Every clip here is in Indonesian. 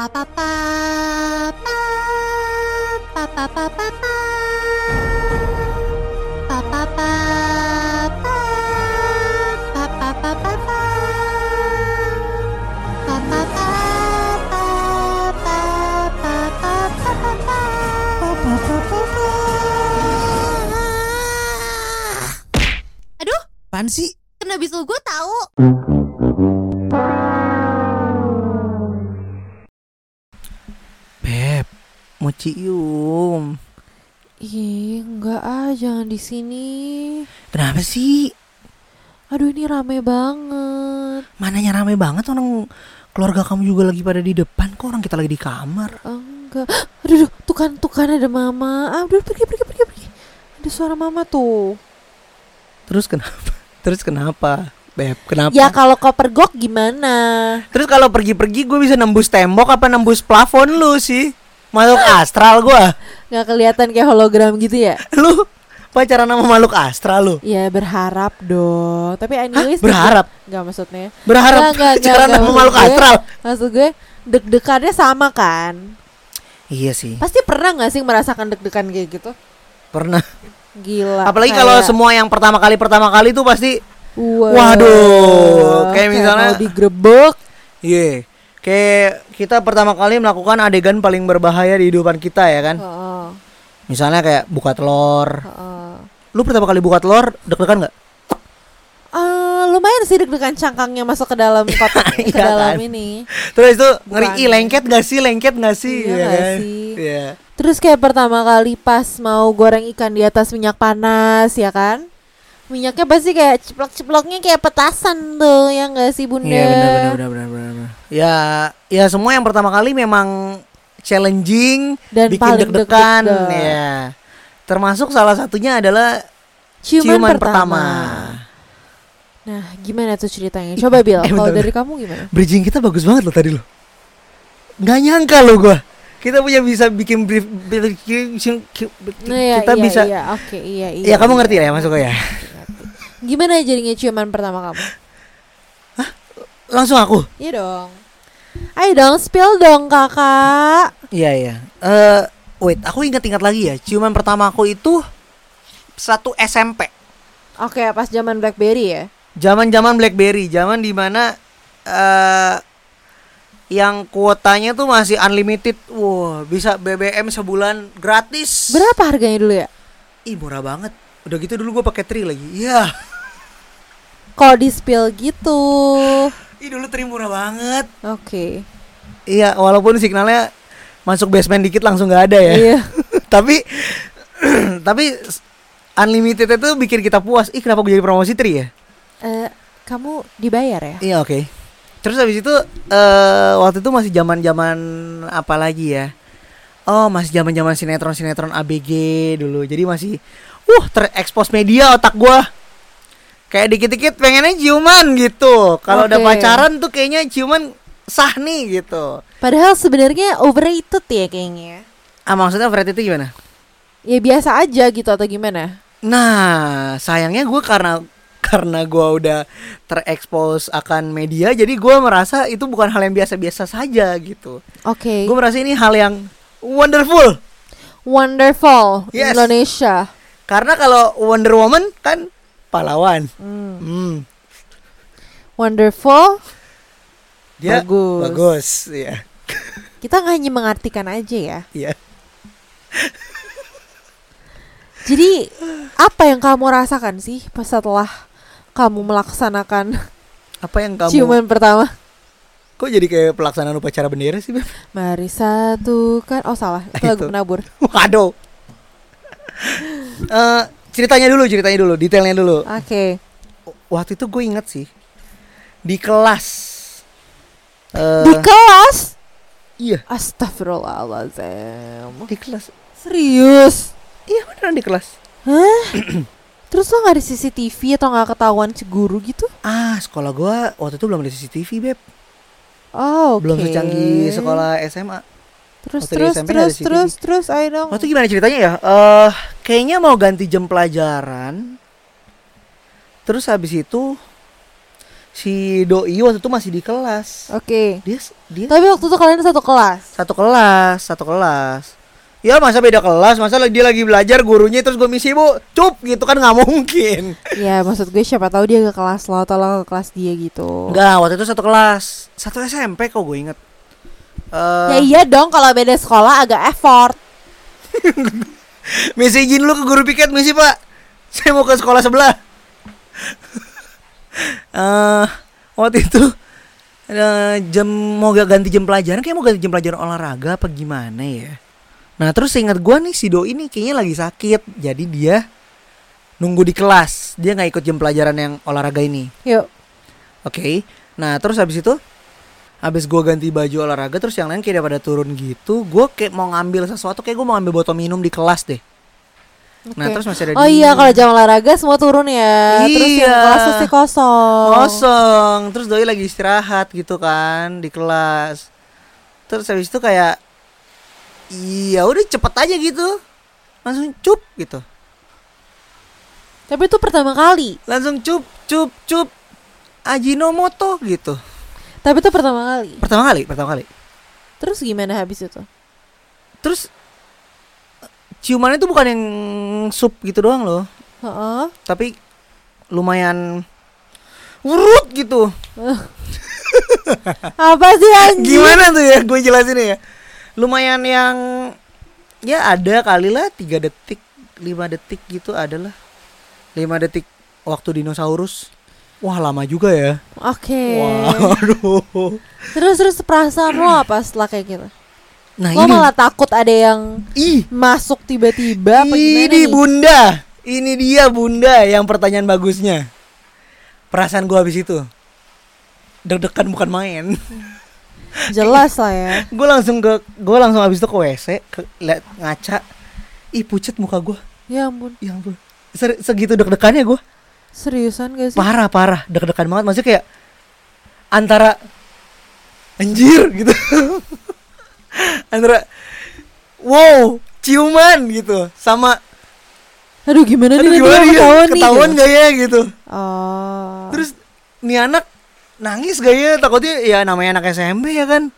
pa pa pa pa pa pa pa pa pa pa pa pa pa pa pa pa pa. Aduh, Apaan sih? Di sini. Kenapa sih? Aduh, ini rame banget. Mananya rame banget orang keluarga kamu juga lagi pada di depan kok orang kita lagi di kamar. Enggak. Aduh, aduh, tuh kan, tuh kan ada mama. Ah, udah pergi, pergi, pergi, pergi. Ada suara mama tuh. Terus kenapa? Terus kenapa? Beb, kenapa? Ya kalau kau pergok gimana? Terus kalau pergi-pergi gue bisa nembus tembok apa nembus plafon lu sih? Makhluk astral gua. Nggak kelihatan kayak hologram gitu ya? Lu pacaran sama makhluk astral lu. Ya berharap dong. Tapi anyways, berharap? Nggak maksudnya. Berharap Nggak, nggak, pacaran nggak, sama maksud makhluk gue- astral. Maksud gue deg-degannya sama kan? Iya sih. Pasti pernah nggak sih merasakan deg-degan kayak gitu? Pernah. Gila. Apalagi kayak- kalau semua yang pertama kali pertama kali tuh pasti Wah, Waduh, kayak misalnya- mau digrebek. Iya. Kayak kita pertama kali melakukan adegan paling berbahaya di kehidupan kita ya kan. Heeh, Misalnya kayak buka telur. heeh. Lu pertama kali buka telur deg-degan nggak? Ah, lumayan sih deg-degan cangkangnya masuk ke dalam kotak ke Iya dalam kan? ini. Terus itu ngeri ih lengket gak sih? Lengket gak sih? Iya Ya nggak kan? sih? Iya. Terus kayak pertama kali pas mau goreng ikan di atas minyak panas ya kan? Minyaknya pasti kayak ceplok-ceploknya kayak petasan tuh ya enggak sih Bunda? Iya benar benar benar. benar. Ya ya semua yang pertama kali memang challenging Dan bikin paling deg-degan deg-degan. ya. Termasuk salah satunya adalah Ciuman, ciuman, pertama. pertama. Nah, gimana tuh ceritanya? Coba Bil, Eh, kalau dari kamu gimana? Bridging kita bagus banget loh tadi loh. Nggak nyangka loh gua. Kita punya bisa bikin brief, Nah, ya, kita iya, bisa iya, oke, iya, iya. Ya kamu iya. ngerti lah ya masuk ya. Gimana jadinya ciuman pertama kamu? Langsung aku. Iya dong. Ayo dong, spill dong kakak. Iya iya. Eh wait, aku ingat-ingat lagi ya. Ciuman pertama aku itu satu SMP. Oke, pas zaman BlackBerry ya. Zaman-zaman BlackBerry, zaman di mana eh yang kuotanya tuh masih unlimited. Wah, bisa BBM sebulan gratis. Berapa harganya dulu ya? Ih, murah banget. Udah gitu dulu gua pakai tri lagi. Iya. Kalau di spill gitu. Ih, dulu tri murah banget. Oke. Iya, walaupun signalnya masuk basement dikit langsung nggak ada ya. Iya. tapi tapi unlimited itu bikin kita puas. Ih, kenapa gue jadi promosi tri ya? Eh, kamu dibayar ya? Iya, oke. Terus habis itu eh waktu itu masih zaman-zaman apa lagi ya? Oh, masih zaman-zaman sinetron-sinetron ABG dulu. Jadi masih uh terekspos media otak gua. Kayak dikit-dikit pengennya ciuman gitu. Kalau udah Oke. pacaran tuh kayaknya ciuman sah nih gitu. Padahal sebenarnya overrated ya kayaknya. Ah, maksudnya overrated itu gimana? Ya biasa aja gitu atau gimana? Nah, sayangnya gue karena karena gue udah terekspos akan media, jadi gue merasa itu bukan hal yang biasa-biasa saja gitu. Oke. Gue merasa ini hal yang wonderful. Wonderful Yes. Indonesia. Karena kalau Wonder Woman kan pahlawan. Hmm. Hmm, Wonderful. dia Bagus. bagus, ya. Kita hanya mengartikan aja ya. Iya. Jadi apa yang kamu rasakan sih pas setelah kamu melaksanakan Apa yang kamu ciuman pertama? Kok jadi kayak pelaksanaan upacara bendera sih, Beb? Mari satukan. Oh salah, itu lagu penabur. Waduh. Eh, ceritanya dulu, ceritanya dulu, detailnya dulu. Oke. Waktu itu gue inget sih di kelas. Eh, Di kelas? Iya, Astagfirullahaladzim. di kelas. Serius? Iya beneran di kelas. Hah? Terus lo gak ada CCTV atau gak ketahuan si guru gitu? Ah, sekolah gua waktu itu belum ada CCTV, Beb. Oh, oke. Belum secanggih sekolah SMA. Terus waktu terus terus terus terus ayo dong. Waktu gimana ceritanya ya? Eh, kayaknya mau ganti jam pelajaran. Terus habis itu si doi waktu itu masih di kelas Oke. dia dia Tapi waktu itu kalian satu kelas. satu kelas satu kelas ya masa beda kelas masa dia lagi belajar gurunya terus gue misi bu cup gitu kan nggak mungkin Ya maksud gue siapa tahu dia ke kelas lo atau lo ke kelas dia gitu. Enggak, waktu itu satu kelas Satu SMP kok gue inget Ya Eh, iya dong kalau beda sekolah agak effort. Misi izin lu ke guru piket misi pak? Saya mau ke sekolah sebelah. Eh Waktu itu eh, Jam Mau gak ganti jam pelajaran? Kayak mau ganti jam pelajaran olahraga Apa gimana ya? Nah terus ingat gue nih Si Doi ini kayaknya lagi sakit. Jadi dia Nunggu di kelas. Dia nggak ikut jam pelajaran yang olahraga ini. Yuk. Oke. Nah, terus habis itu habis gua ganti baju olahraga terus yang lain kayak pada turun gitu, gua kayak mau ngambil sesuatu kayak gua mau ngambil botol minum di kelas deh. Nah, Oke. terus masih ada Oh iya kalau jam olahraga semua turun ya. Terus yang Iya. kelas pasti kosong. kosong. Terus doi lagi istirahat gitu kan di kelas. Terus habis itu kayak iya udah cepet aja gitu. Langsung cup gitu. Tapi itu pertama kali. Langsung cup cup cup Ajinomoto gitu. Tapi itu pertama kali. Pertama kali, pertama kali. Terus gimana habis itu? Terus ciumannya tuh bukan yang sup gitu doang loh, Heeh. tapi lumayan urut gitu. Apa sih anjing? Gimana tuh ya gue jelasin ya? Lumayan yang ya ada kali lah tiga detik, lima detik gitu adalah lima detik waktu dinosaurus. Wah lama juga ya. Oke. Waduh. Terus terus perasaan lo apa setelah kayak gitu? Nah Lo ini, malah takut ada yang ih, masuk tiba-tiba ini nih? bunda, ini dia bunda yang pertanyaan bagusnya. Perasaan gua habis itu deg-degan bukan main. Jelas lah ya. gue langsung ke gue langsung habis itu ke WC ke liat ngaca ih pucet muka gue Ya ampun. ya ampun Se- segitu deg-degannya gue Seriusan gak sih? parah parah. Deg-degan banget. Maksudnya kayak antara anjir gitu. Antara wow ciuman gitu. Sama Aduh gimana aduh nih gimana ya? ketahuan nih? ketahuan gitu. gak ya gitu. Oh. terus nih anak nangis gak ya? Takutnya ya namanya anak SMP ya kan?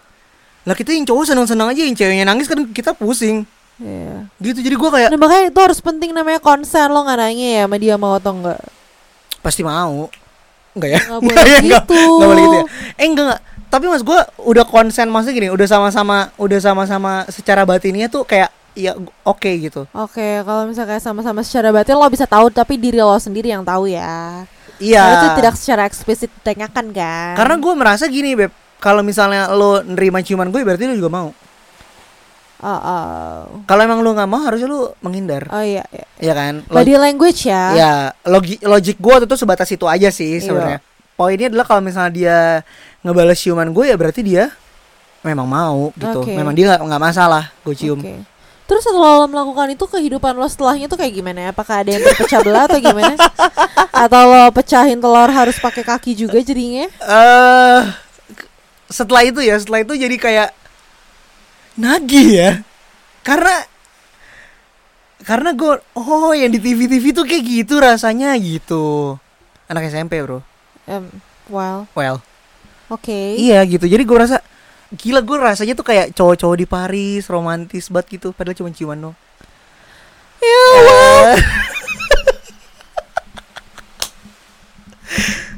Lah kita yang cowok senang-senang aja yang ceweknya nangis kan kita pusing. Iya. gitu. Jadi gua kayak Nah makanya itu harus penting namanya konsen. Lo nggak nanya ya sama dia mau atau enggak pasti mau. Enggak ya? Nggak boleh ya, gitu. Nggak boleh gitu ya? Eh enggak enggak. Tapi mas gua udah konsen maksudnya gini udah sama-sama udah sama-sama secara batinnya tuh kayak ya oke gitu. Oke kalau misalnya kayak sama-sama secara batin lo bisa tahu tapi diri lo sendiri yang tahu ya. Iya. Karena itu tidak secara eksplisit ditanyakan kan? Karena gua merasa gini beb. Kalau misalnya lo nerima ciuman gue berarti lo juga mau oh, oh. kalau emang lo nggak mau harusnya lo menghindar oh iya, iya. Iya kan Lo- body language ya ya logi logik gue tuh sebatas itu aja sih Iya. sebenarnya poinnya adalah kalau misalnya dia ngebales ciuman gue ya berarti dia memang mau gitu Oke. memang dia nggak nggak masalah gue cium Oke. Terus setelah lo melakukan itu kehidupan lo setelahnya tuh kayak gimana? ya? Apakah ada yang terpecah belah atau gimana? Atau lo pecahin telur harus pakai kaki juga jadinya? eh setelah itu ya setelah itu jadi kayak nagih ya? Karena karena gue oh yang di TV TV tuh kayak gitu rasanya gitu. Anak SMP bro. Em, well, well. Oke. iya gitu. Jadi gue rasa gila gue rasanya tuh kayak cowok-cowok di Paris romantis banget gitu. Padahal cuma ciuman dong Ya, Eh,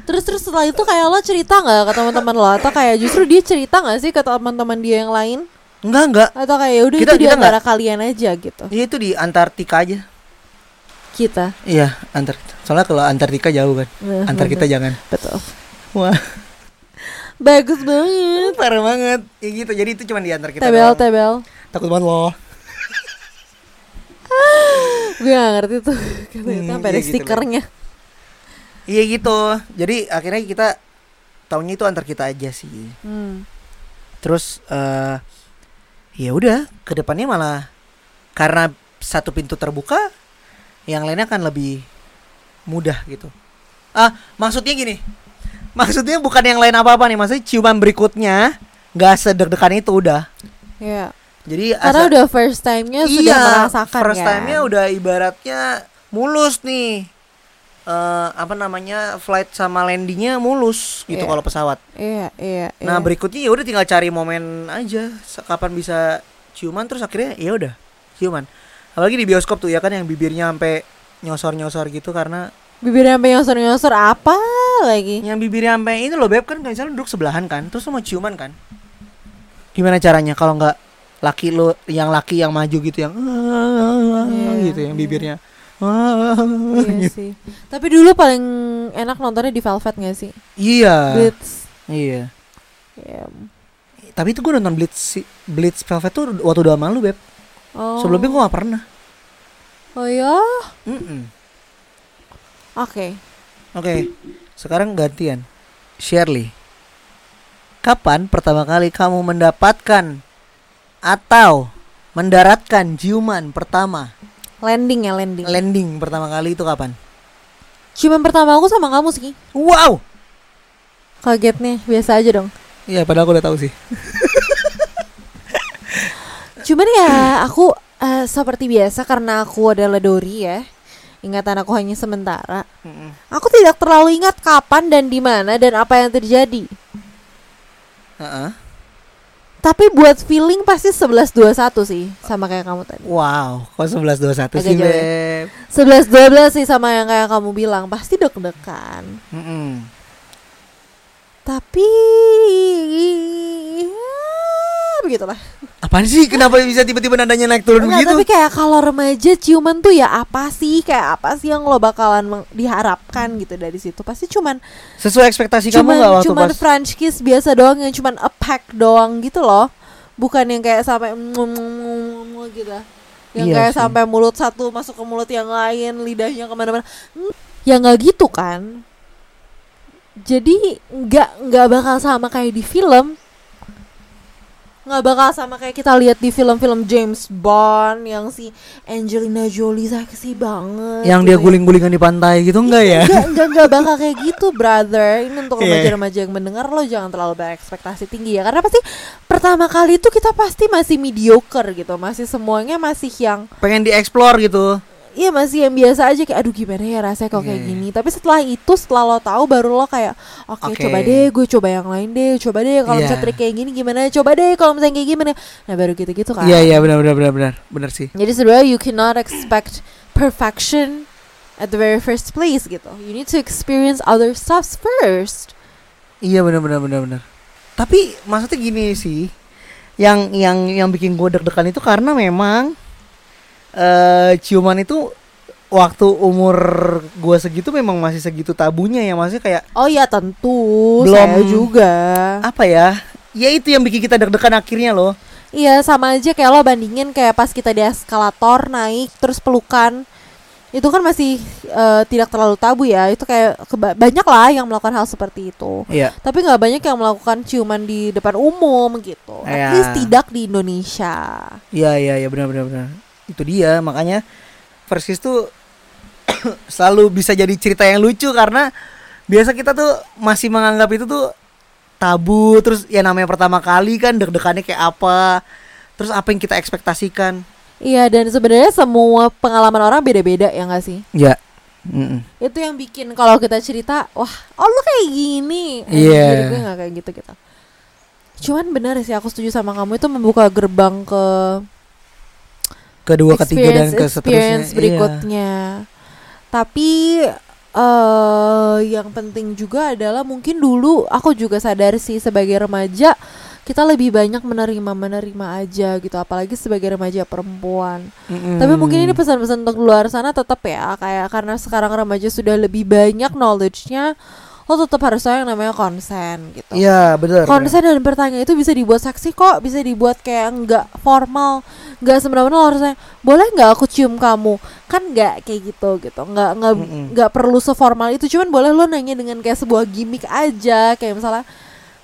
Terus terus setelah itu kayak lo cerita nggak ke teman-teman lo? Atau kayak justru dia cerita nggak sih ke teman-teman dia yang lain? Enggak enggak Atau kayak "Ya udah Kita- itu di antara kalian aja gitu. Iya itu di Antartika aja Kita. iya antar soalnya kalau Antartika jauh kan Nah, antar kita jangan Betul. wah Bagus banget. parah banget ya gitu jadi itu cuma di antar kita Tebel doang. tebel. takut banget loh Gue gak ngerti tuh. Kata Hmm, sampai ada iya gitu, stikernya. iya gitu jadi akhirnya kita tahunya itu antar kita aja sih Hmm. terus eh ya udah ke depannya malah karena satu pintu terbuka yang lainnya akan lebih mudah gitu ah maksudnya gini maksudnya bukan yang lain apa apa nih maksudnya ciuman berikutnya nggak sedeg-degan itu udah Ya. jadi Karena asa- udah first time-nya sudah iya merasakan first kan. time-nya udah ibaratnya mulus nih eh, apa namanya flight sama landingnya mulus gitu Iya. kalau pesawat. Iya, iya, Nah iya. berikutnya ya udah tinggal cari momen aja kapan bisa ciuman terus akhirnya ya udah ciuman. Apalagi di bioskop tuh ya kan yang bibirnya sampai nyosor-nyosor gitu karena Bibirnya sampai nyosor-nyosor apa lagi? yang bibirnya sampai itu loh beb kan misalnya duduk sebelahan kan terus mau ciuman kan. Gimana caranya kalau nggak laki lo yang laki yang maju gitu yang Iya, gitu yang iya. Bibirnya Iya gitu. sih. Tapi dulu paling enak nontonnya di Velvet gak sih? Iya. Blitz. Iya. Ya. Tapi itu gue nonton Blitz Blitz Velvet tuh waktu udah malu beb. Oh. Sebelumnya gue gak pernah. Oh ya. Mm-mm. Oke. Oke, sekarang gantian. Shirley, kapan pertama kali kamu mendapatkan atau mendaratkan ciuman pertama? Landing ya landing. Landing pertama kali itu kapan? Ciuman pertama aku sama kamu sih. Wow. Kagetnya biasa aja dong. Iya, padahal aku udah tahu sih. Cuman ya aku eh, seperti biasa karena aku adalah Dori ya. Ingatan aku hanya sementara. Aku tidak terlalu ingat kapan dan di mana dan apa yang terjadi. Heeh. Tapi buat feeling pasti 1121 sih sama kayak kamu tadi. Wow, kok 11 21 sih, Agak jauh ya. Beb? 11 12 sih sama yang kayak kamu bilang, pasti deg-degan. Mm-mm. Tapi ya, begitulah. Apaan sih? Kenapa bisa tiba-tiba nadanya naik turun Enggak, begitu? tapi kayak kalau remaja ciuman tuh ya apa sih? Kayak apa sih yang lo bakalan diharapkan gitu dari situ? Pasti cuman Sesuai ekspektasi kamu cuman gak waktu cuman pas French kiss biasa doang yang cuman a peck doang gitu loh. Bukan yang kayak sampai gitu. Yang Iya kayak sih. sampai mulut satu masuk ke mulut yang lain, lidahnya ke mana-mana. Mm, Ya nggak gitu kan? Jadi nggak nggak bakal sama kayak di film. Nggak bakal sama kayak kita lihat di film-film James Bond yang si Angelina Jolie seksi banget. yang gitu dia ya. guling-gulingan di pantai gitu enggak ya? Enggak, enggak, enggak bakal kayak gitu, brother. Ini untuk Iya. remaja-remaja yang mendengar lo jangan terlalu berekspektasi tinggi ya. Karena pasti pertama kali itu kita pasti masih mediocre gitu. Masih semuanya masih yang Pengen dieksplor gitu. Iya masih yang biasa aja kayak aduh gimana ya rasanya kok kayak Iya. gini. Tapi setelah itu setelah lo tahu baru lo kayak oke Oke. coba deh gue coba yang lain deh. Coba deh kalau Iya. misalnya trik kayak gini gimana? Coba deh kalau misalnya kayak gimana. Nah baru gitu-gitu kan. Iya iya benar benar benar benar benar sih. Jadi sebenarnya you cannot expect perfection at the very first place gitu. You need to experience other stuff first. Iya benar benar benar benar. Tapi maksudnya gini sih, yang yang yang bikin gue deg-degan itu karena memang eh ciuman itu waktu umur gue segitu memang masih segitu tabunya ya maksudnya kayak Oh ya tentu Belum- saya juga. apa ya? Ya itu yang bikin kita deg-degan akhirnya loh. Iya sama aja kayak lo bandingin kayak pas kita di eskalator naik terus pelukan itu kan masih eh, tidak terlalu tabu ya itu kayak keba- banyak lah yang melakukan hal seperti itu Iya. tapi nggak banyak yang melakukan ciuman di depan umum gitu Iya. at least tidak di Indonesia Iya iya iya benar benar benar. Itu dia makanya Kiss tuh selalu bisa jadi cerita yang lucu karena biasa kita tuh masih menganggap itu tuh tabu. Terus ya namanya pertama kali kan deg-degannya kayak apa. Terus apa yang kita ekspektasikan? Iya dan sebenarnya semua pengalaman orang beda-beda ya nggak sih? Ya itu yang bikin kalau kita cerita wah oh lu kayak gini. Iya. Anjir, gue nggak kayak gitu gitu. Cuman benar sih aku setuju sama kamu. Itu membuka gerbang ke kedua ketiga dan ke seterusnya experience Iya. berikutnya. Tapi eh yang penting juga adalah mungkin dulu aku juga sadar sih sebagai remaja kita lebih banyak menerima menerima aja gitu apalagi sebagai remaja perempuan. Mm-mm. tapi mungkin ini pesan-pesan untuk luar sana tetap ya kayak karena sekarang remaja sudah lebih banyak knowledge-nya lo tetap harus tahu yang namanya konsen gitu. Iya benar konsen dan bertanya itu bisa dibuat seksi kok bisa dibuat kayak nggak formal nggak semena-mena lo harus tanya boleh nggak aku cium kamu? Kan nggak kayak gitu gitu. Nggak nggak nggak perlu seformal itu. Cuman boleh lo nanya dengan kayak sebuah gimmick aja. Kayak misalnya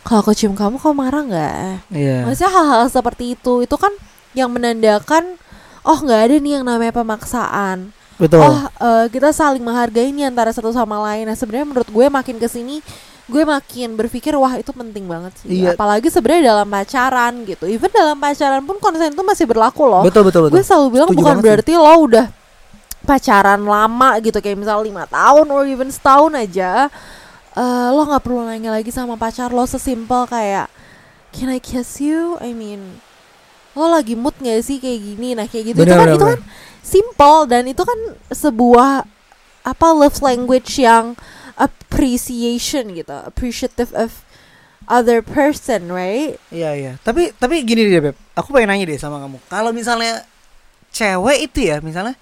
kalau aku cium kamu kau marah nggak? Iya. Maksudnya hal-hal seperti itu. Itu kan yang menandakan oh nggak ada nih yang namanya pemaksaan. Betul. Oh eh, kita saling menghargai nih antara satu sama lain. Nah sebenarnya menurut gue makin ke sini gue makin berpikir wah itu penting banget sih. Iya. apalagi sebenarnya dalam pacaran gitu. Even dalam pacaran pun konsen itu masih berlaku loh. Betul betul betul. Gue selalu bilang Setuju bukan banget sih. berarti lo udah pacaran lama gitu kayak misal lima tahun or even setahun aja eh, lo nggak perlu nanya lagi sama pacar lo sesimpel kayak can I kiss you? I mean lo lagi mood gak sih kayak gini? Nah kayak gitu. Itu Benar, kan benar, itu kan simple dan itu kan sebuah apa love language yang appreciation gitu appreciative of other person right Iya iya. Tapi tapi gini deh beb, aku pengen nanya deh sama kamu. Kalau misalnya cewek itu ya, misalnya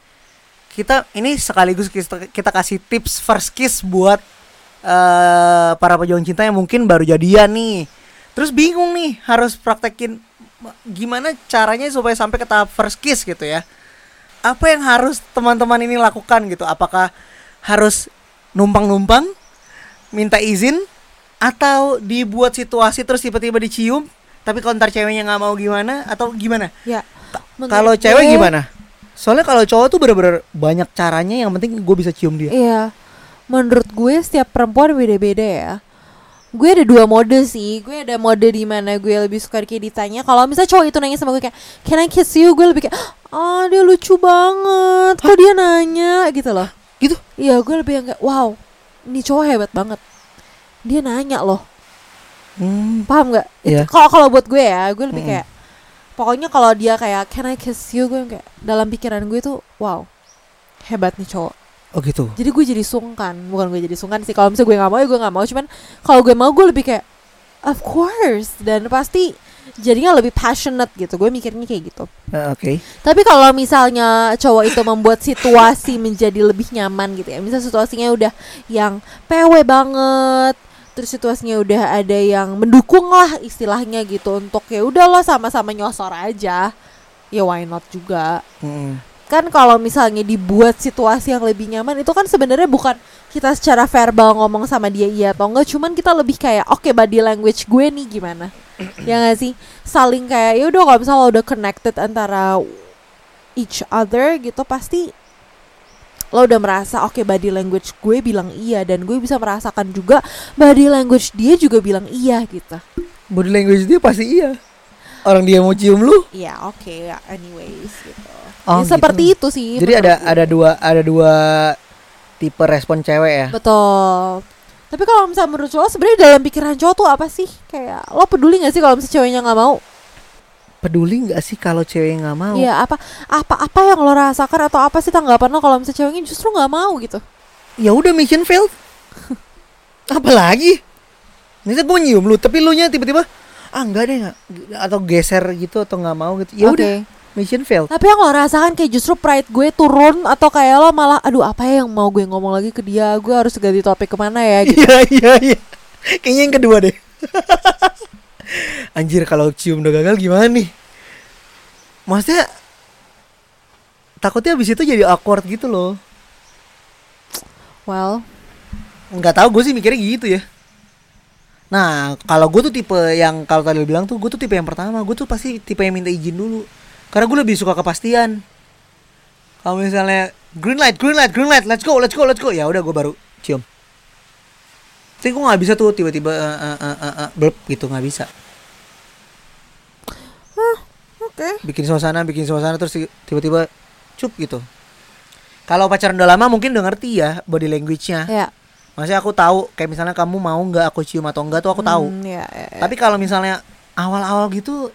kita ini sekaligus kita, kita kasih tips first kiss buat eh para pejuang cinta yang mungkin baru jadian nih. Terus bingung nih harus praktekin ma- gimana caranya supaya sampai ke tahap first kiss gitu ya. Apa yang harus teman-teman ini lakukan gitu? Apakah harus numpang-numpang minta izin atau dibuat situasi terus tiba-tiba dicium tapi kalau ntar ceweknya nggak mau gimana atau gimana ya kalau cewek gimana soalnya kalau cowok tuh bener-bener banyak caranya yang penting gue bisa cium dia Iya, menurut gue setiap perempuan beda-beda ya. Gue ada dua mode sih. Gue ada mode di mana gue lebih suka kayak ditanya. Kalau misalnya cowok itu nanya sama gue kayak, Can I kiss you? Gue lebih kayak, Ah dia lucu banget. Kok dia nanya gitu loh. Gitu Iya, gue lebih yang kayak, Wow, ini cowok hebat banget. Dia nanya loh. hmm. Paham nggak? Itu Kalau kalau buat gue ya, gue lebih Mm-mm. kayak, pokoknya kalau dia kayak, Can I kiss you? Gue kayak dalam pikiran gue tuh, Wow, hebat nih cowok oh gitu jadi gue jadi sungkan bukan gue jadi sungkan sih kalau misalnya gue nggak mau ya gue nggak mau cuman kalau gue mau gue lebih kayak of course dan pasti jadinya lebih passionate gitu. Gue mikirnya kayak gitu. Eh, oke. Tapi kalau misalnya cowok itu membuat situasi menjadi lebih nyaman gitu ya. Misal situasinya udah yang PW banget terus situasinya udah ada yang mendukung lah istilahnya gitu untuk ya udah lo sama-sama nyosor aja. Ya why not juga? Mm-mm. Kan kalau misalnya dibuat situasi yang lebih nyaman itu kan sebenarnya bukan kita secara verbal ngomong sama dia iya atau enggak cuman kita lebih kayak oke body language gue nih gimana? Ya gak sih? Saling kayak ya udah kalau misalnya udah connected antara each other gitu pasti lo udah merasa oke body language gue bilang iya dan gue bisa merasakan juga body language dia juga bilang iya gitu. Body language dia pasti iya. Orang dia mau cium lu. Ya oke ya anyways gitu Oh, Ya, seperti itu sih jadi ada gue. ada dua ada dua tipe respon cewek ya Betul. Tapi kalau misalnya menurut cowok sebenarnya dalam pikiran cowok tuh apa sih? Kayak lo peduli gak sih kalau misalnya ceweknya nggak mau? peduli nggak sih kalau cewek nggak mau Iya apa apa apa yang lo rasakan atau apa sih tanggapan lo kalau misalnya ceweknya justru nggak mau gitu? ya udah mission failed apalagi Misalnya gue nyium lu tapi lu nya tiba-tiba ah enggak deh nggak atau geser gitu atau nggak mau gitu ya udah Oke. Mission failed. Tapi yang lo rasakan kayak justru pride gue turun atau kayak lo malah aduh apa ya yang mau gue ngomong lagi ke dia? Gue harus ganti topik ke mana ya? Gitu. iya iya iya. Kayaknya yang kedua deh. Anjir kalau cium udah gagal gimana nih? Maksudnya takutnya abis itu jadi awkward gitu loh. Well, nggak tahu gue sih mikirnya gitu ya. Nah kalau gue tuh tipe yang kalau tadi bilang tuh gue tuh tipe yang pertama. Gue tuh pasti tipe yang minta izin dulu karena gue lebih suka kepastian kalau misalnya green light green light green light let's go let's go let's go ya udah gue baru cium tapi gue nggak bisa tuh tiba-tiba eh, eh, eh, eh, eh, blep gitu nggak bisa oke. bikin suasana bikin suasana terus ti- tiba-tiba cup gitu kalau pacaran udah lama mungkin udah ngerti ya body language-nya Ya. Maksudnya aku tahu kayak misalnya kamu mau nggak aku cium atau enggak tuh aku tahu. Hmm, ya, ya, ya. Tapi kalau misalnya awal-awal gitu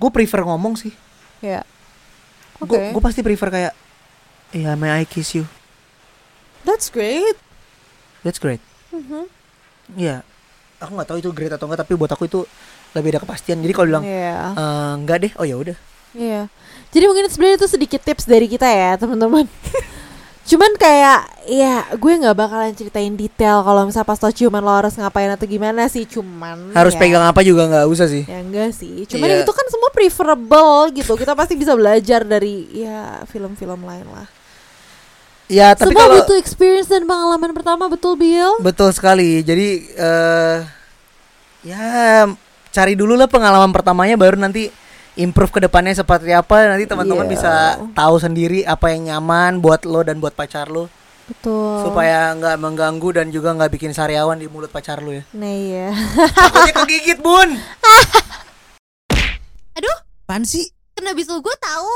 gue prefer ngomong sih. Ya. Oke. Gue pasti prefer kayak Iya, may I kiss you? That's great. That's great. Mhm. Iya. Aku nggak tahu itu great atau enggak, tapi buat aku itu lebih ada kepastian. Jadi kalau bilang Iya. "Eh, enggak deh, oh ya udah. Iya. Jadi mungkin sebenarnya itu sedikit tips dari kita ya, teman-teman. Cuman kayak ya gue nggak bakalan ceritain detail kalau misal pas lo ciuman lo harus ngapain atau gimana sih, cuman Harus ya, pegang apa juga nggak usah sih. Ya enggak sih. Cuman Iya. itu kan semua preferable gitu. Kita pasti bisa belajar dari ya film-film lain lah. Ya, tapi semua kalau butuh experience dan pengalaman pertama, betul Bill? betul sekali. Jadi eh ya cari dulu lah pengalaman pertamanya baru nanti improve ke depannya seperti apa nanti teman-teman Iya. bisa tahu sendiri apa yang nyaman buat lo dan buat pacar lo Betul. supaya nggak mengganggu dan juga nggak bikin sariawan di mulut pacar lo ya Nah iya. takutnya kegigit bun Aduh, pan sih kena bisul gue tahu.